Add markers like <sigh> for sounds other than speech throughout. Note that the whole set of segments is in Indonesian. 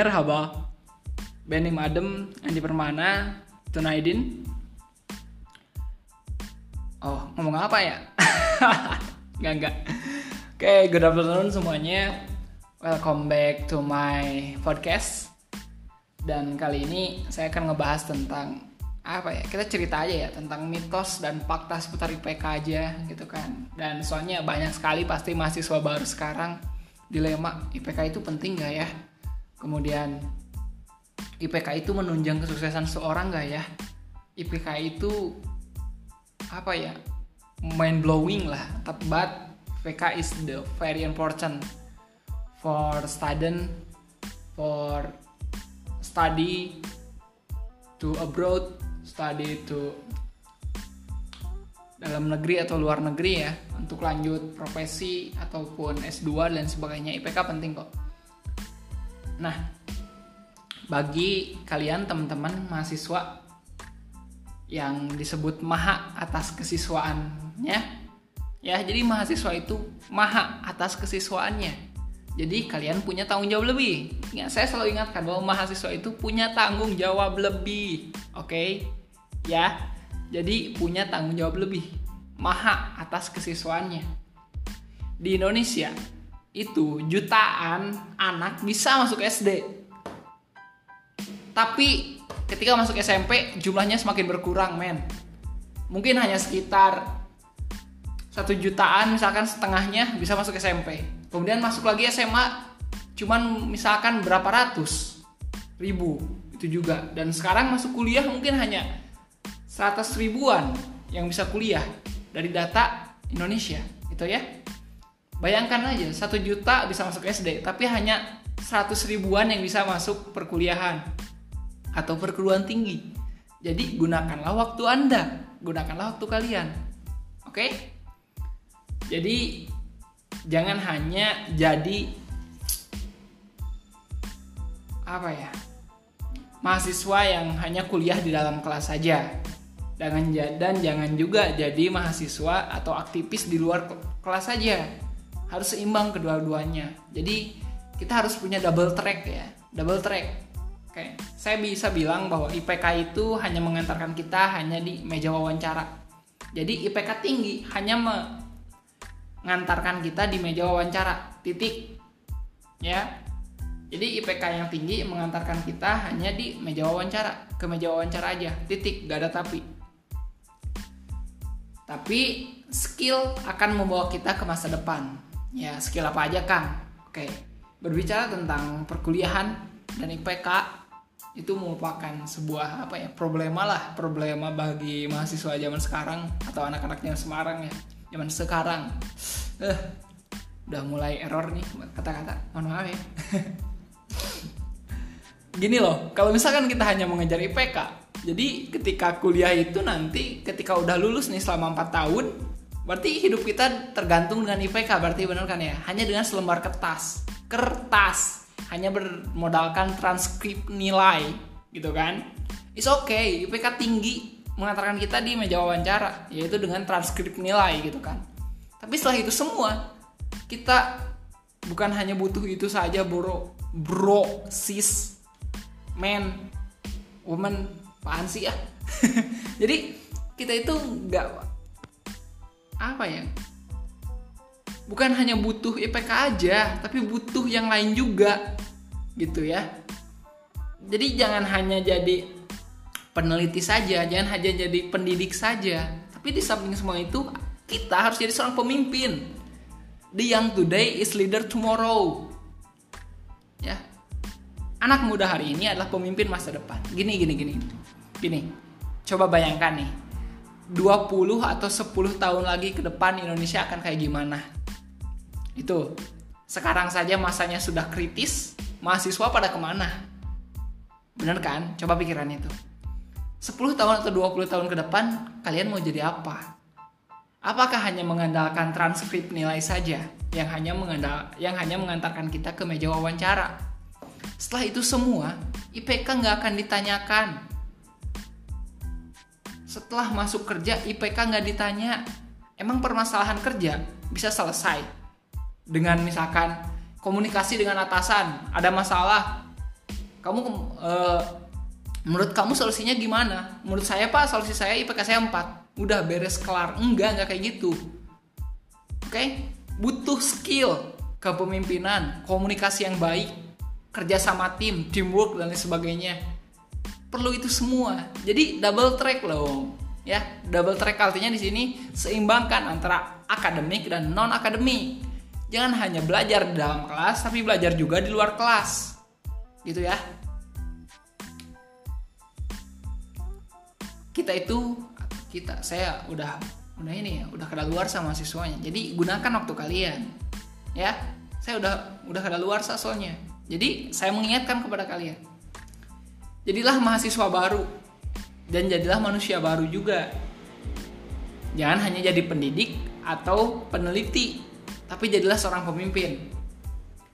Merhaba. Benim Adem Andi Permana Tunaidin. Oh ngomong apa ya? <laughs> Enggak enggak Oke good afternoon semuanya. Welcome back to my podcast. Dan kali ini saya akan ngebahas tentang apa ya? Kita cerita aja ya tentang mitos dan fakta seputar IPK aja gitu kan. Dan soalnya banyak sekali pasti mahasiswa baru sekarang dilema IPK itu penting gak ya kemudian IPK itu menunjang kesuksesan seorang gak ya? IPK itu apa ya mind blowing lah but IPK is the very important for student for study to abroad study itu dalam negeri atau luar negeri ya untuk lanjut profesi ataupun S2 dan sebagainya. IPK penting kok. Nah, bagi kalian teman-teman mahasiswa yang disebut maha atas kesiswaannya ya jadi mahasiswa itu maha atas kesiswaannya jadi kalian punya tanggung jawab lebih. Ingat, saya selalu ingatkan bahwa mahasiswa itu punya tanggung jawab lebih. Oke? Okay? ya jadi punya tanggung jawab lebih maha atas kesiswaannya di Indonesia itu jutaan anak bisa masuk SD tapi ketika masuk SMP jumlahnya semakin berkurang men. Mungkin hanya sekitar satu jutaan misalkan setengahnya bisa masuk SMP kemudian masuk lagi SMA cuman misalkan berapa ratus ribu itu juga. Dan sekarang masuk kuliah mungkin hanya 100 ribuan yang bisa kuliah dari data Indonesia gitu ya bayangkan aja satu juta bisa masuk SD tapi hanya 100 ribuan yang bisa masuk perkuliahan atau perguruan tinggi. Jadi gunakanlah waktu anda gunakanlah waktu kalian oke? Jadi jangan hanya jadi apa ya mahasiswa yang hanya kuliah di dalam kelas saja. Dan jangan juga jadi mahasiswa atau aktivis di luar kelas saja. Harus seimbang kedua-duanya. Jadi kita harus punya double track ya, double track. Oke, saya bisa bilang bahwa IPK itu hanya mengantarkan kita hanya di meja wawancara. Jadi IPK tinggi hanya mengantarkan kita di meja wawancara. Titik. Ya. Jadi IPK yang tinggi mengantarkan kita hanya di meja wawancara, ke meja wawancara aja. Titik, gak ada tapi tapi skill akan membawa kita ke masa depan. Ya, skill apa aja, Kang? Oke. Berbicara tentang perkuliahan dan IPK itu merupakan sebuah apa ya problema lah problema bagi mahasiswa zaman sekarang atau anak-anak zaman Semarang ya zaman sekarang eh udah mulai error nih kata-kata mohon maaf ya <laughs> gini loh kalau misalkan kita hanya mengejar IPK jadi ketika kuliah itu nanti ketika udah lulus nih selama 4 tahun, berarti hidup kita tergantung dengan IPK berarti benar kan ya? Hanya dengan selembar kertas. Kertas hanya bermodalkan transkrip nilai gitu kan. It's okay, IPK tinggi mengantarkan kita di meja wawancara yaitu dengan transkrip nilai gitu kan. Tapi setelah itu semua kita bukan hanya butuh itu saja bro, bro, sis, man, woman, apaan sih ya <laughs> jadi kita itu nggak apa ya? Bukan hanya butuh IPK aja tapi butuh yang lain juga gitu ya. Jadi jangan hanya jadi peneliti saja jangan hanya jadi pendidik saja. Tapi di samping semua itu kita harus jadi seorang pemimpin. The young today is leader tomorrow. Ya. Anak muda hari ini adalah pemimpin masa depan. Gini gini gini. Gini, coba bayangkan nih. 20 atau 10 tahun lagi ke depan Indonesia akan kayak gimana? Itu. Sekarang saja masanya sudah kritis, mahasiswa pada ke mana? Bener kan? Coba pikiran itu. 10 tahun atau 20 tahun ke depan, kalian mau jadi apa? Apakah hanya mengandalkan transkrip nilai saja yang hanya mengandal yang hanya mengantarkan kita ke meja wawancara? Setelah itu semua, IPK nggak akan ditanyakan, setelah masuk kerja IPK nggak ditanya. Emang permasalahan kerja bisa selesai dengan misalkan komunikasi dengan atasan ada masalah. Kamu uh, menurut kamu solusinya gimana? Menurut saya pak solusi saya IPK saya 4 udah beres kelar. Enggak enggak kayak gitu. Oke? Okay? butuh skill kepemimpinan komunikasi yang baik kerja sama tim teamwork dan lain sebagainya perlu itu semua. Jadi double track loh ya. Double track artinya di sini seimbangkan antara akademik dan non akademik jangan hanya belajar di dalam kelas tapi belajar juga di luar kelas. Gitu ya. Kita itu kita saya udah udah ini ya udah kada luar sama siswanya. Jadi gunakan waktu kalian ya. Saya udah udah kada luar soalnya. Jadi saya mengingatkan kepada kalian jadilah mahasiswa baru dan jadilah manusia baru juga jangan hanya jadi pendidik atau peneliti tapi jadilah seorang pemimpin.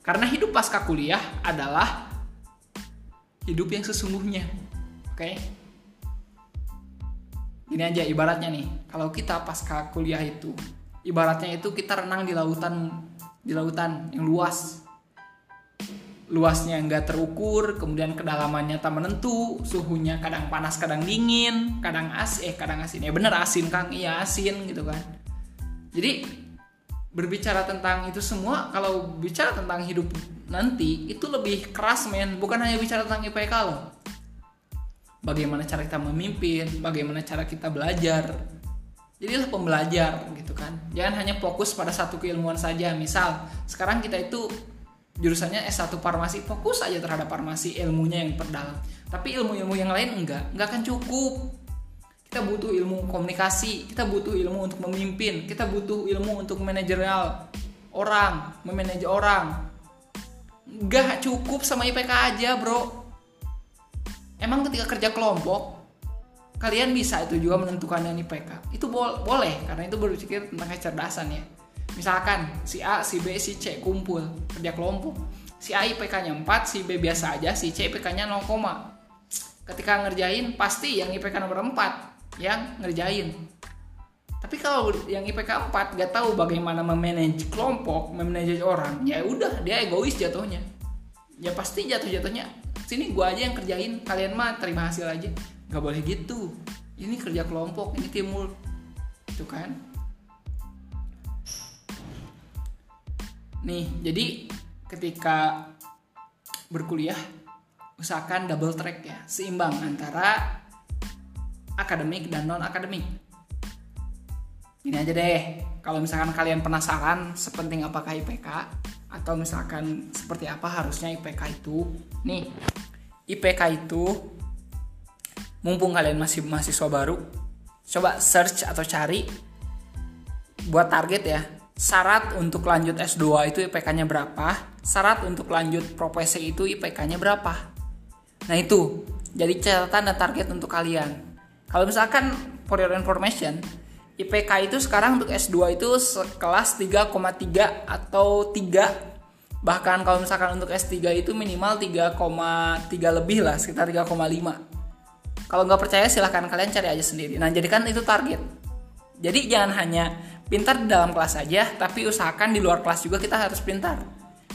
Karena hidup pasca kuliah adalah hidup yang sesungguhnya. Oke? Okay? Gini aja ibaratnya nih, kalau kita pasca kuliah itu, ibaratnya itu kita renang di lautan di lautan yang luas. Luasnya nggak terukur, kemudian kedalamannya tak menentu, suhunya kadang panas, kadang dingin, kadang as, eh kadang asin. Ya bener asin kang, iya asin gitu kan. Jadi berbicara tentang itu semua kalau bicara tentang hidup nanti itu lebih keras men. Bukan hanya bicara tentang IPK loh. Bagaimana cara kita memimpin bagaimana cara kita belajar. Jadilah pembelajar gitu kan. Jangan hanya fokus pada satu keilmuan saja. Misal sekarang kita itu jurusannya S1 farmasi fokus aja terhadap farmasi ilmunya yang perdalam tapi ilmu-ilmu yang lain enggak enggak akan cukup. Kita butuh ilmu komunikasi kita butuh ilmu untuk memimpin kita butuh ilmu untuk manajerial orang memanage orang. Gak cukup sama IPK aja bro. Emang ketika kerja kelompok kalian bisa itu juga menentukan dengan IPK itu bo boleh karena itu berpikir tentang kecerdasan ya misalkan si A si B si C kumpul kerja kelompok si A IPK-nya 4 si B biasa aja si C IPK-nya 0, ketika ngerjain pasti yang IPK nomor 4 yang ngerjain tapi kalau yang IPK 4 gak tahu bagaimana memanage kelompok, memanage orang, ya udah dia egois jatuhnya. Ya pasti jatuh-jatuhnya sini gua aja yang kerjain, kalian mah terima hasil aja. Gak boleh gitu. Ini kerja kelompok, ini timur. Itu kan. Nih, jadi ketika berkuliah usahakan double track ya, seimbang antara akademik dan non akademik. Ini aja deh, kalau misalkan kalian penasaran sepenting apakah IPK atau misalkan seperti apa harusnya IPK itu, nih IPK itu mumpung kalian masih mahasiswa baru, coba search atau cari buat target ya. Syarat untuk lanjut S2 itu IPK-nya berapa? Syarat untuk lanjut profesi itu IPK-nya berapa? Nah itu, jadi catatan dan target untuk kalian. Kalau misalkan for your information, IPK itu sekarang untuk S2 itu sekelas 3,3 atau 3 bahkan kalau misalkan untuk S3 itu minimal 3,3 lebih lah sekitar 3,5 kalau nggak percaya silahkan kalian cari aja sendiri. Nah jadi kan itu target. Jadi jangan hanya pintar di dalam kelas saja tapi usahakan di luar kelas juga kita harus pintar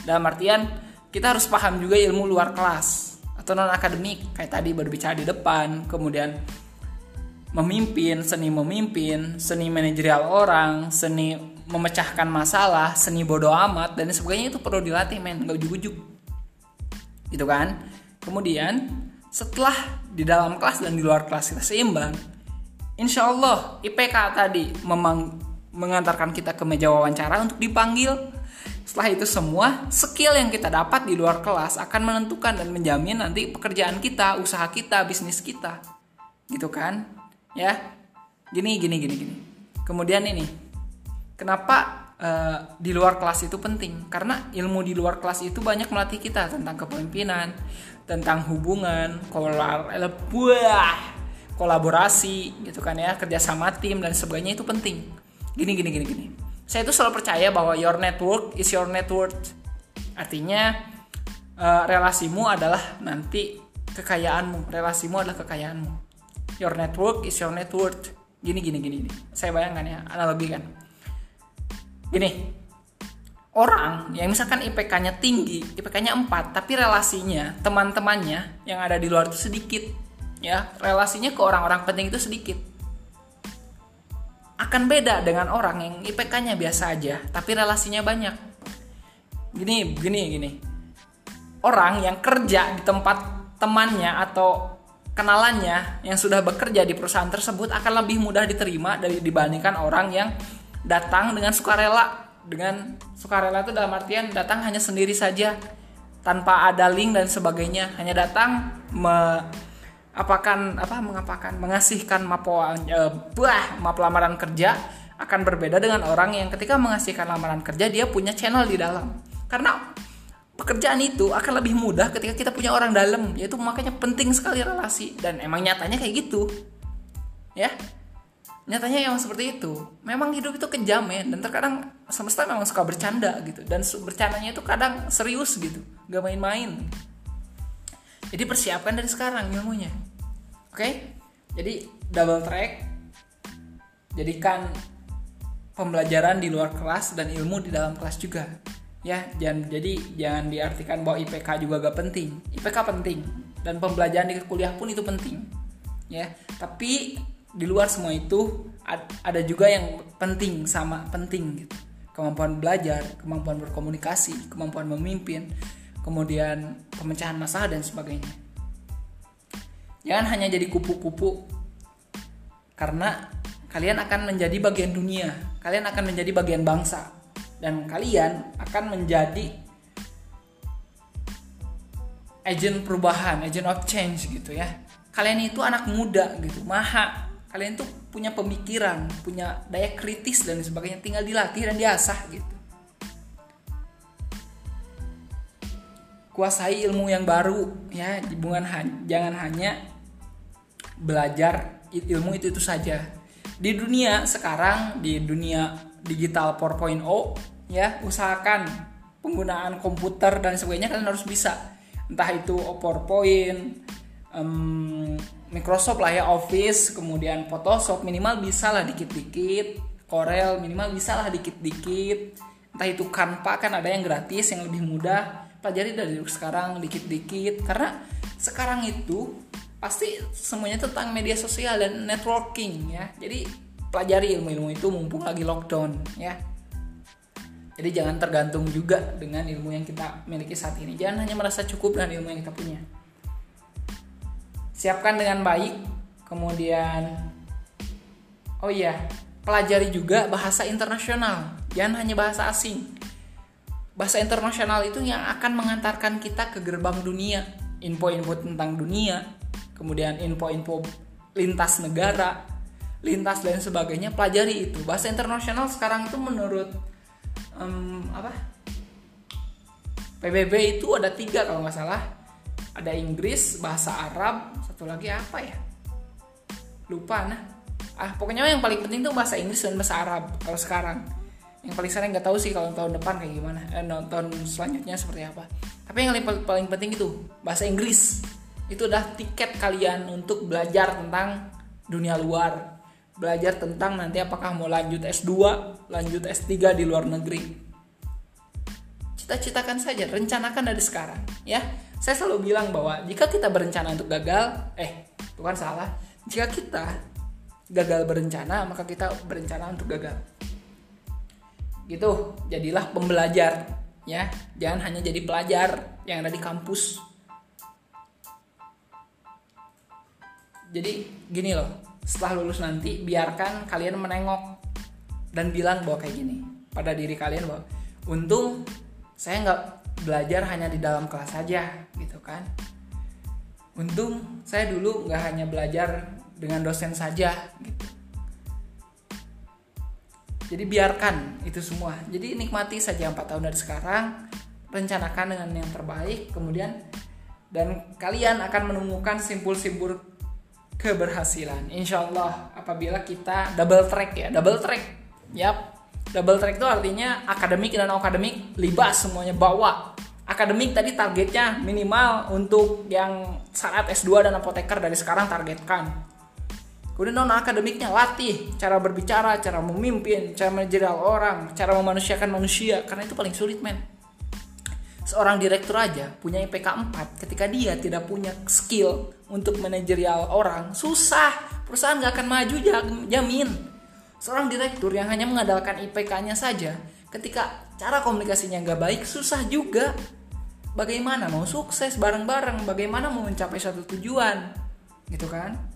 dalam artian kita harus paham juga ilmu luar kelas atau non akademik kayak tadi berbicara di depan kemudian memimpin, seni memimpin, seni manajerial orang, seni memecahkan masalah, seni bodoh amat dan sebagainya itu perlu dilatih men, nggak ujuk-ujuk. Gitu kan? Kemudian setelah di dalam kelas dan di luar kelas kita seimbang, insya Allah IPK tadi memang mengantarkan kita ke meja wawancara untuk dipanggil. Setelah itu semua, skill yang kita dapat di luar kelas akan menentukan dan menjamin nanti pekerjaan kita, usaha kita, bisnis kita. Gitu kan? ya gini gini gini gini kemudian ini kenapa uh, di luar kelas itu penting karena ilmu di luar kelas itu banyak melatih kita tentang kepemimpinan tentang hubungan kolaborasi gitu kan ya kerjasama tim dan sebagainya itu penting gini gini gini gini. Saya itu selalu percaya bahwa your network is your network artinya uh, relasimu adalah nanti kekayaanmu. Relasimu adalah kekayaanmu. Your network is your net worth. Gini gini gini, gini. saya bayangkan ya analogi kan. Gini. Orang yang misalkan IPK-nya tinggi, IPK-nya 4, tapi relasinya, teman-temannya yang ada di luar itu sedikit, ya, relasinya ke orang-orang penting itu sedikit. Akan beda dengan orang yang IPK-nya biasa aja, tapi relasinya banyak. Gini, gini, gini. Orang yang kerja di tempat temannya atau kenalannya yang sudah bekerja di perusahaan tersebut akan lebih mudah diterima dari dibandingkan orang yang datang dengan sukarela dengan sukarela itu dalam artian datang hanya sendiri saja tanpa ada link dan sebagainya hanya datang me apakan apa mengapakan mengasihkan mapoan e, buah map lamaran kerja akan berbeda dengan orang yang ketika mengasihkan lamaran kerja dia punya channel di dalam. Karena pekerjaan itu akan lebih mudah ketika kita punya orang dalam yaitu makanya penting sekali relasi. Dan emang nyatanya kayak gitu. Ya? Nyatanya yang seperti itu. Memang hidup itu kejam ya dan terkadang semesta memang suka bercanda gitu. Dan bercandanya itu kadang serius gitu. Gak main-main jadi persiapkan dari sekarang ilmunya. Oke? Okay? jadi double track. Jadikan pembelajaran di luar kelas dan ilmu di dalam kelas juga. Ya jangan jadi jangan diartikan bahwa IPK juga gak penting. IPK penting. Dan pembelajaran di kuliah pun itu penting. Ya tapi di luar semua itu ada juga yang penting sama penting gitu. Kemampuan belajar kemampuan berkomunikasi kemampuan memimpin kemudian pemecahan masalah dan sebagainya. Jangan hanya jadi kupu-kupu karena kalian akan menjadi bagian dunia kalian akan menjadi bagian bangsa dan kalian akan menjadi agent perubahan agent of change gitu ya. Kalian itu anak muda gitu maha. Kalian tuh punya pemikiran, punya daya kritis dan sebagainya, tinggal dilatih dan diasah gitu. Kuasai ilmu yang baru ya, bukan jangan hanya belajar ilmu itu itu saja. Di dunia sekarang di dunia digital 4.0 ya, usahakan penggunaan komputer dan sebagainya kalian harus bisa. Entah itu PowerPoint, um, Microsoft lah ya Office kemudian Photoshop minimal bisa lah dikit-dikit Corel minimal bisa lah dikit-dikit entah itu Canva kan ada yang gratis yang lebih mudah pelajari dari sekarang dikit-dikit. Karena sekarang itu pasti semuanya tentang media sosial dan networking ya. Jadi pelajari ilmu-ilmu itu mumpung lagi lockdown ya. Jadi jangan tergantung juga dengan ilmu yang kita miliki saat ini. Jangan hanya merasa cukup dengan ilmu yang kita punya. Siapkan dengan baik kemudian oh iya pelajari juga bahasa internasional. Jangan hanya bahasa asing bahasa internasional itu yang akan mengantarkan kita ke gerbang dunia. Info-info tentang dunia kemudian info-info lintas negara lintas dan sebagainya pelajari itu. Bahasa internasional sekarang itu menurut um, apa? PBB itu ada tiga kalau nggak salah. Ada Inggris bahasa Arab satu lagi apa ya? Lupa nah. Ah pokoknya yang paling penting tuh bahasa Inggris dan bahasa Arab kalau sekarang yang paling sering nggak tahu sih kalau tahun depan kayak gimana. Eh, tahun selanjutnya seperti apa. Tapi yang paling, paling penting itu bahasa Inggris. Itu udah tiket kalian untuk belajar tentang dunia luar. Belajar tentang nanti apakah mau lanjut S2 lanjut S3 di luar negeri. Cita-citakan saja rencanakan dari sekarang ya. Saya selalu bilang bahwa jika kita berencana untuk gagal, eh, bukan salah. Jika kita gagal berencana, maka kita berencana untuk gagal. Gitu, jadilah pembelajar, ya. Jangan hanya jadi pelajar yang ada di kampus. Jadi gini loh, setelah lulus nanti biarkan kalian menengok dan bilang bahwa kayak gini pada diri kalian bahwa untung saya nggak belajar hanya di dalam kelas saja gitu kan untung saya dulu nggak hanya belajar dengan dosen saja gitu jadi biarkan itu semua. Jadi nikmati saja empat tahun dari sekarang rencanakan dengan yang terbaik kemudian dan kalian akan menemukan simpul-simpul keberhasilan. Insya Allah apabila kita double track ya double track. Yap. Double track itu artinya akademik dan akademik libas semuanya bawa. Akademik tadi targetnya minimal untuk yang saat S2 dan apoteker dari sekarang targetkan Kemudian non akademiknya latih cara berbicara, cara memimpin, cara manajerial orang, cara memanusiakan manusia karena itu paling sulit men. Seorang direktur aja punya IPK 4 ketika dia tidak punya skill untuk manajerial orang, susah. Perusahaan nggak akan maju jamin. Seorang direktur yang hanya mengandalkan IPK-nya saja, ketika cara komunikasinya nggak baik, susah juga. Bagaimana mau sukses bareng-bareng, bagaimana mau mencapai suatu tujuan, gitu kan?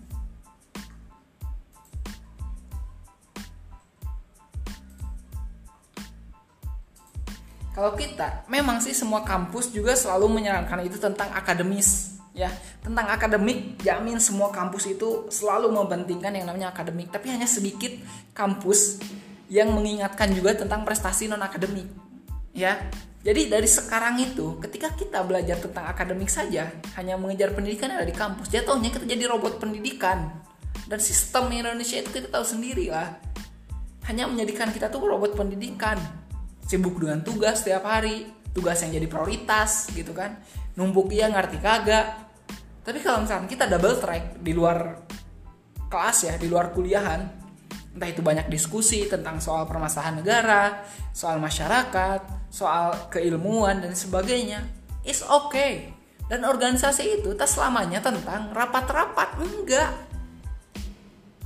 Kalau kita, memang sih semua kampus juga selalu menyarankan itu tentang akademis, ya. Tentang akademik, jamin semua kampus itu selalu mempentingkan yang namanya akademik. Tapi hanya sedikit kampus yang mengingatkan juga tentang prestasi non akademik, ya. Jadi dari sekarang itu, ketika kita belajar tentang akademik saja, hanya mengejar pendidikan yang ada di kampus, jatuhnya kita jadi robot pendidikan. Dan sistem Indonesia itu kita tahu sendiri lah. Hanya menjadikan kita tuh robot pendidikan sibuk dengan tugas setiap hari tugas yang jadi prioritas gitu kan. Numpuk iya ngerti kagak. Tapi kalau misalnya kita double track di luar kelas ya di luar kuliahan entah itu banyak diskusi tentang soal permasalahan negara soal masyarakat soal keilmuan dan sebagainya is okay. Dan organisasi itu tak selamanya tentang rapat-rapat enggak.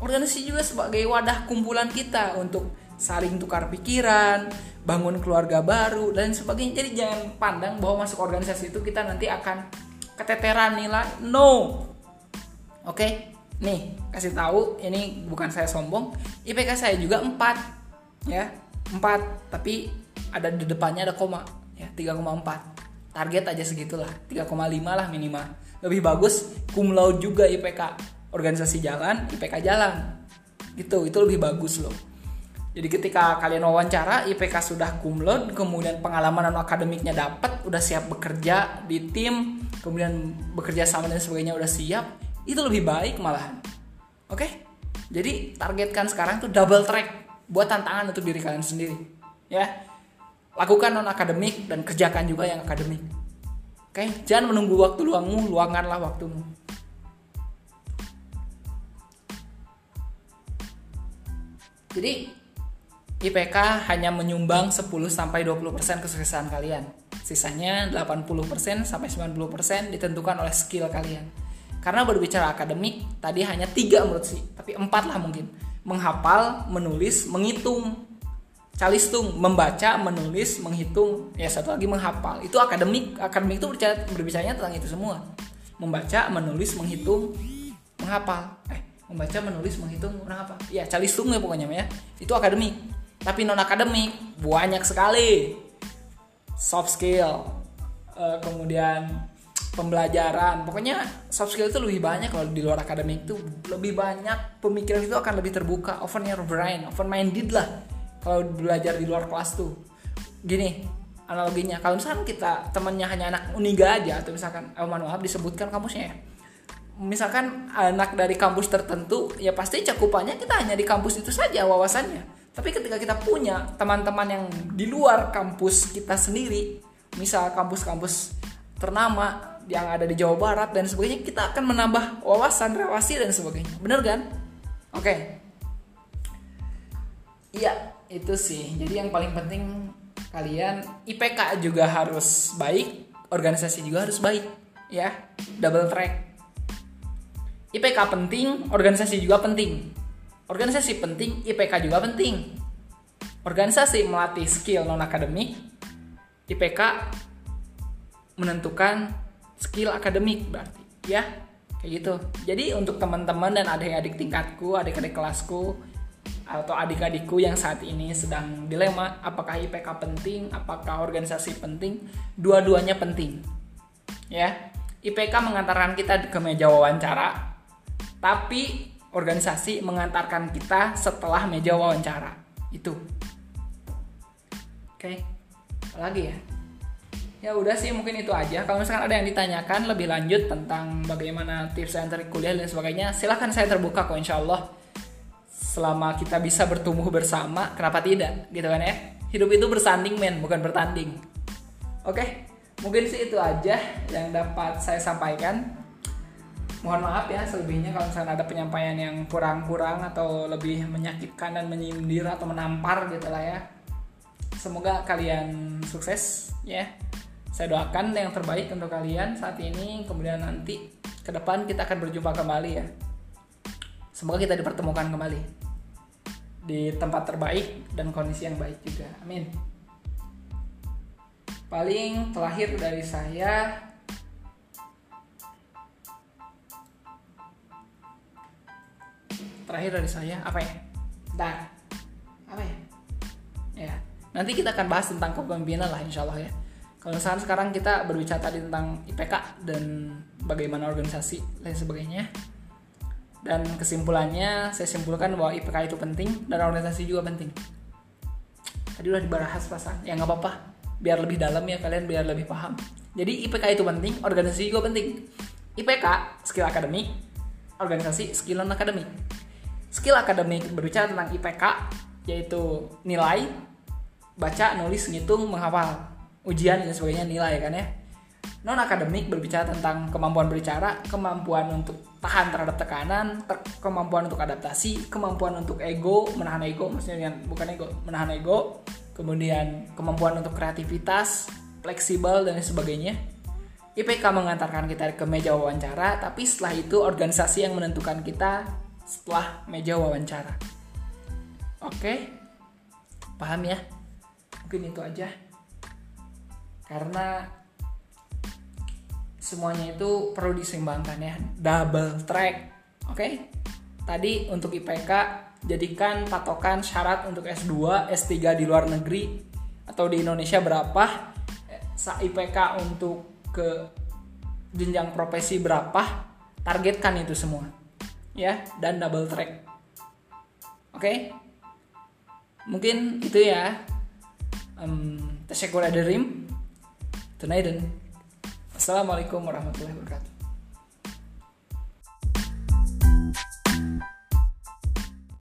Organisasi juga sebagai wadah kumpulan kita untuk saling tukar pikiran bangun keluarga baru dan sebagainya. Jadi jangan pandang bahwa masuk organisasi itu kita nanti akan keteteran nilai no. Oke? Nih kasih tahu ini bukan saya sombong IPK saya juga 4 ya. 4 tapi ada di depannya ada koma ya 3,4 target aja segitulah 3,5 lah minimal. Lebih bagus cum juga IPK organisasi jalan IPK jalan. Gitu itu lebih bagus loh jadi ketika kalian wawancara IPK sudah kumlot, kemudian pengalaman non akademiknya dapat, udah siap bekerja di tim, kemudian bekerja sama dan sebagainya udah siap, itu lebih baik malahan. Oke? Jadi targetkan sekarang tuh double track buat tantangan untuk diri kalian sendiri. Ya. Lakukan non akademik dan kerjakan juga yang akademik. Oke, jangan menunggu waktu luangmu, luangkanlah waktumu. Jadi IPK hanya menyumbang 10 sampai 20% kesuksesan kalian. Sisanya 80% sampai 90% ditentukan oleh skill kalian. Karena berbicara akademik, tadi hanya tiga menurut sih, tapi empat lah mungkin. Menghafal, menulis, menghitung. Calistung, membaca, menulis, menghitung, ya satu lagi menghafal. Itu akademik. Akademik itu berbicara, berbicaranya tentang itu semua. Membaca, menulis, menghitung, menghafal. Eh, membaca, menulis, menghitung, menghafal. Ya, calistung ya pokoknya ya. Itu akademik tapi non akademik banyak sekali. Soft skill uh, kemudian pembelajaran. Pokoknya soft skill itu lebih banyak kalau di luar akademik itu. Lebih banyak pemikiran itu akan lebih terbuka. Open your brain open minded lah. Kalau belajar di luar kelas tuh. Gini analoginya. Kalau misalkan kita temannya hanya anak uniga aja atau misalkan oh maaf disebutkan kampusnya ya. Misalkan anak dari kampus tertentu ya pasti cakupannya kita hanya di kampus itu saja wawasannya tapi ketika kita punya teman-teman yang di luar kampus kita sendiri, misal kampus-kampus ternama yang ada di Jawa Barat dan sebagainya, kita akan menambah wawasan, relasi dan sebagainya. Bener kan? Oke. Okay. Iya, itu sih. Jadi yang paling penting kalian IPK juga harus baik, organisasi juga harus baik, ya. Double track. IPK penting, organisasi juga penting. Organisasi penting, IPK juga penting. Organisasi melatih skill non akademik, IPK menentukan skill akademik berarti, ya kayak gitu. Jadi untuk teman-teman dan adik-adik tingkatku, adik-adik kelasku, atau adik-adikku yang saat ini sedang dilema apakah IPK penting, apakah organisasi penting, dua-duanya penting. Ya. IPK mengantarkan kita ke meja wawancara, tapi organisasi mengantarkan kita setelah meja wawancara. Itu. Oke. Apa lagi ya? Ya udah sih mungkin itu aja. Kalau misalkan ada yang ditanyakan lebih lanjut tentang bagaimana tips dan trik kuliah dan sebagainya silahkan saya terbuka kok insya Allah. Selama kita bisa bertumbuh bersama kenapa tidak? Gitu kan ya? Hidup itu bersanding men bukan bertanding. Oke. Mungkin sih itu aja yang dapat saya sampaikan mohon maaf ya selebihnya kalau misalnya ada penyampaian yang kurang-kurang atau lebih menyakitkan dan menyindir atau menampar gitu lah ya. Semoga kalian sukses ya. Saya doakan yang terbaik untuk kalian saat ini kemudian nanti ke depan kita akan berjumpa kembali ya. Semoga kita dipertemukan kembali di tempat terbaik dan kondisi yang baik juga. Amin. Paling terakhir dari saya terakhir dari saya apa ya? Dan apa ya? Ya, nanti kita akan bahas tentang kepemimpinan lah insya Allah ya. Kalau misalnya sekarang kita berbicara tadi tentang IPK dan bagaimana organisasi dan sebagainya. Dan kesimpulannya saya simpulkan bahwa IPK itu penting dan organisasi juga penting. Tadi udah dibahas pasan, ya nggak apa-apa. Biar lebih dalam ya kalian biar lebih paham. Jadi IPK itu penting, organisasi juga penting. IPK skill akademik, organisasi skill non akademik skill akademik berbicara tentang IPK yaitu nilai baca nulis ngitung menghafal ujian dan sebagainya nilai kan ya. Non akademik berbicara tentang kemampuan berbicara kemampuan untuk tahan terhadap tekanan ter kemampuan untuk adaptasi kemampuan untuk ego menahan ego maksudnya bukan ego menahan ego kemudian kemampuan untuk kreativitas fleksibel dan sebagainya. IPK mengantarkan kita ke meja wawancara tapi setelah itu organisasi yang menentukan kita setelah meja wawancara. Oke, paham ya? Mungkin itu aja. Karena semuanya itu perlu diseimbangkan ya, double track. Oke, tadi untuk IPK jadikan patokan syarat untuk S2, S3 di luar negeri atau di Indonesia berapa, IPK untuk ke jenjang profesi berapa, targetkan itu semua ya dan double track. Oke, mungkin itu ya. Um, Tasyakur adarim. Tunaiden. Assalamualaikum warahmatullahi wabarakatuh.